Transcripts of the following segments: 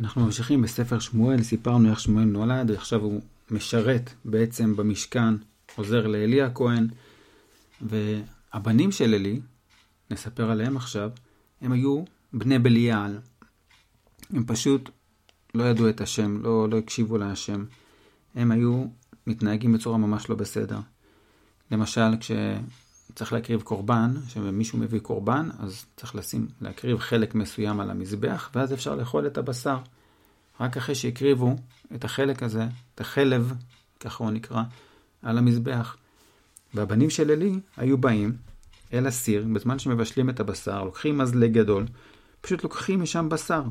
אנחנו ממשיכים בספר שמואל, סיפרנו איך שמואל נולד, ועכשיו הוא משרת בעצם במשכן, עוזר לאלי הכהן, והבנים של אלי, נספר עליהם עכשיו, הם היו בני בליעל. הם פשוט לא ידעו את השם, לא, לא הקשיבו להשם. הם היו מתנהגים בצורה ממש לא בסדר. למשל, כשצריך להקריב קורבן, כשמישהו מביא קורבן, אז צריך לשים, להקריב חלק מסוים על המזבח, ואז אפשר לאכול את הבשר. רק אחרי שהקריבו את החלק הזה, את החלב, ככה הוא נקרא, על המזבח. והבנים של עלי היו באים אל הסיר, בזמן שמבשלים את הבשר, לוקחים מזלג גדול, פשוט לוקחים משם בשר.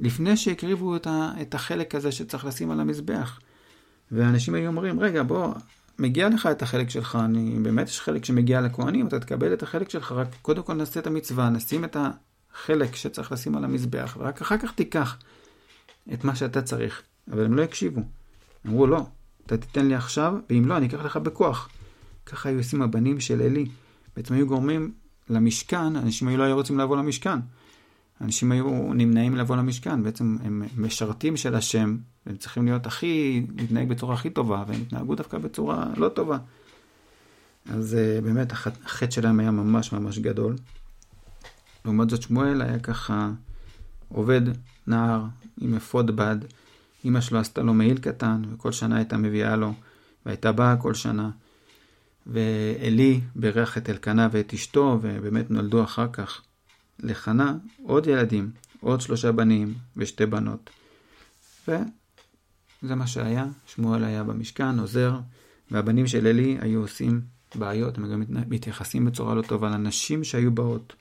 לפני שהקריבו את החלק הזה שצריך לשים על המזבח. ואנשים היו אומרים, רגע, בוא, מגיע לך את החלק שלך, אני, באמת יש חלק שמגיע לכהנים, אתה תקבל את החלק שלך, רק קודם כל נעשה את המצווה, נשים את החלק שצריך לשים על המזבח, ורק אחר כך תיקח את מה שאתה צריך. אבל הם לא הקשיבו. אמרו, לא, אתה תיתן לי עכשיו, ואם לא, אני אקח לך בכוח. ככה היו עושים הבנים של עלי. בעצם היו גורמים למשכן, אנשים היו לא היו רוצים לבוא למשכן. אנשים היו נמנעים לבוא למשכן, בעצם הם משרתים של השם, הם צריכים להיות הכי, להתנהג בצורה הכי טובה, והם התנהגו דווקא בצורה לא טובה. אז uh, באמת החטא שלהם היה ממש ממש גדול. לעומת זאת שמואל היה ככה עובד נער עם אפוד בד, אמא שלו עשתה לו מעיל קטן, וכל שנה הייתה מביאה לו, והייתה באה כל שנה. ועלי בירך את אלקנה ואת אשתו, ובאמת נולדו אחר כך לחנה עוד ילדים, עוד שלושה בנים ושתי בנות. וזה מה שהיה, שמואל היה במשכן, עוזר, והבנים של עלי היו עושים בעיות, הם גם מתייחסים בצורה לא טובה לנשים שהיו באות.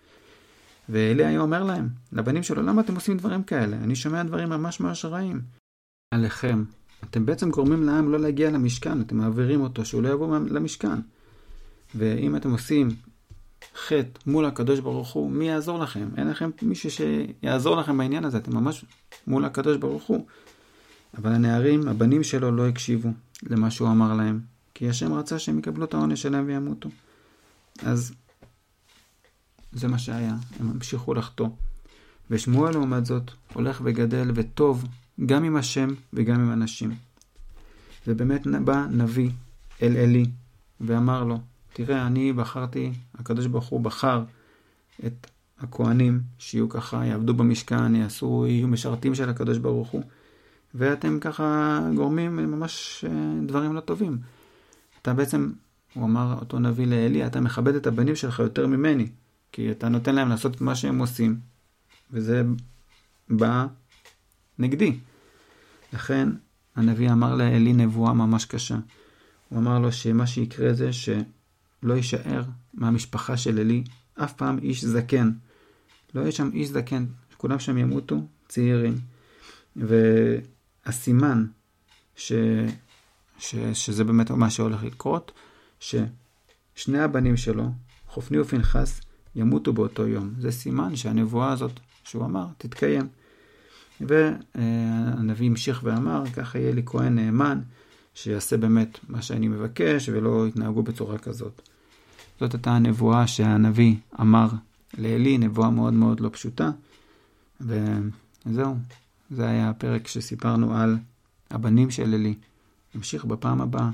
ואלי היה אומר להם, לבנים שלו, למה אתם עושים דברים כאלה? אני שומע דברים ממש ממש רעים. עליכם. אתם בעצם גורמים לעם לא להגיע למשכן, אתם מעבירים אותו, שהוא לא יבוא למשכן. ואם אתם עושים חטא מול הקדוש ברוך הוא, מי יעזור לכם? אין לכם מישהו שיעזור לכם בעניין הזה, אתם ממש מול הקדוש ברוך הוא. אבל הנערים, הבנים שלו, לא הקשיבו למה שהוא אמר להם, כי השם רצה שהם יקבלו את העונש שלהם וימותו. אז זה מה שהיה, הם המשיכו לחטוא. ושמואל לעומת זאת הולך וגדל וטוב גם עם השם וגם עם אנשים. ובאמת בא נביא אל עלי ואמר לו, תראה, אני בחרתי, הקדוש ברוך הוא בחר את הכהנים שיהיו ככה, יעבדו במשכן, יעשו, יהיו משרתים של הקדוש ברוך הוא, ואתם ככה גורמים ממש אה, דברים לא טובים. אתה בעצם, הוא אמר אותו נביא לעלי, אתה מכבד את הבנים שלך יותר ממני, כי אתה נותן להם לעשות את מה שהם עושים, וזה בא נגדי. לכן הנביא אמר לעלי נבואה ממש קשה. הוא אמר לו שמה שיקרה זה שלא יישאר מהמשפחה של עלי אף פעם איש זקן. לא יהיה שם איש זקן, כולם שם ימותו צעירים. והסימן ש... ש... שזה באמת מה שהולך לקרות, ששני הבנים שלו, חופני ופנחס, ימותו באותו יום. זה סימן שהנבואה הזאת שהוא אמר תתקיים. והנביא המשיך ואמר, ככה יהיה לי כהן נאמן, שיעשה באמת מה שאני מבקש ולא יתנהגו בצורה כזאת. זאת הייתה הנבואה שהנביא אמר לעלי, נבואה מאוד מאוד לא פשוטה. וזהו, זה היה הפרק שסיפרנו על הבנים של עלי. נמשיך בפעם הבאה.